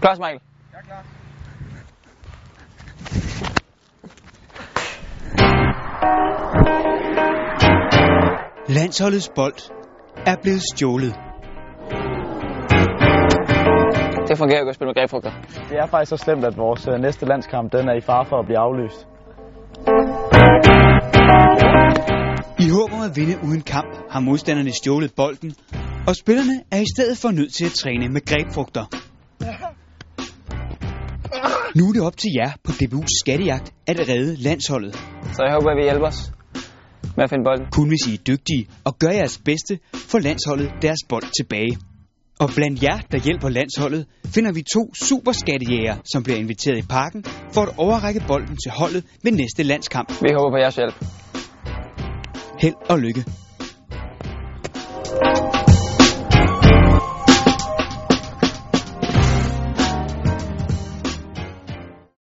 Klar, Smeichel? Jeg er klar. Landsholdets bold er blevet stjålet. Det fungerer jo ikke at spille med grebfrugter. Det er faktisk så slemt, at vores øh, næste landskamp den er i fare for at blive aflyst. I håb om at vinde uden kamp har modstanderne stjålet bolden, og spillerne er i stedet for nødt til at træne med grebfrugter. Nu er det op til jer på DBU's skattejagt at redde landsholdet. Så jeg håber, at vi hjælper os med at finde bolden. Kun hvis I er dygtige og gør jeres bedste, får landsholdet deres bold tilbage. Og blandt jer, der hjælper landsholdet, finder vi to superskattejæger, som bliver inviteret i parken for at overrække bolden til holdet ved næste landskamp. Vi håber på jeres hjælp. Held og lykke.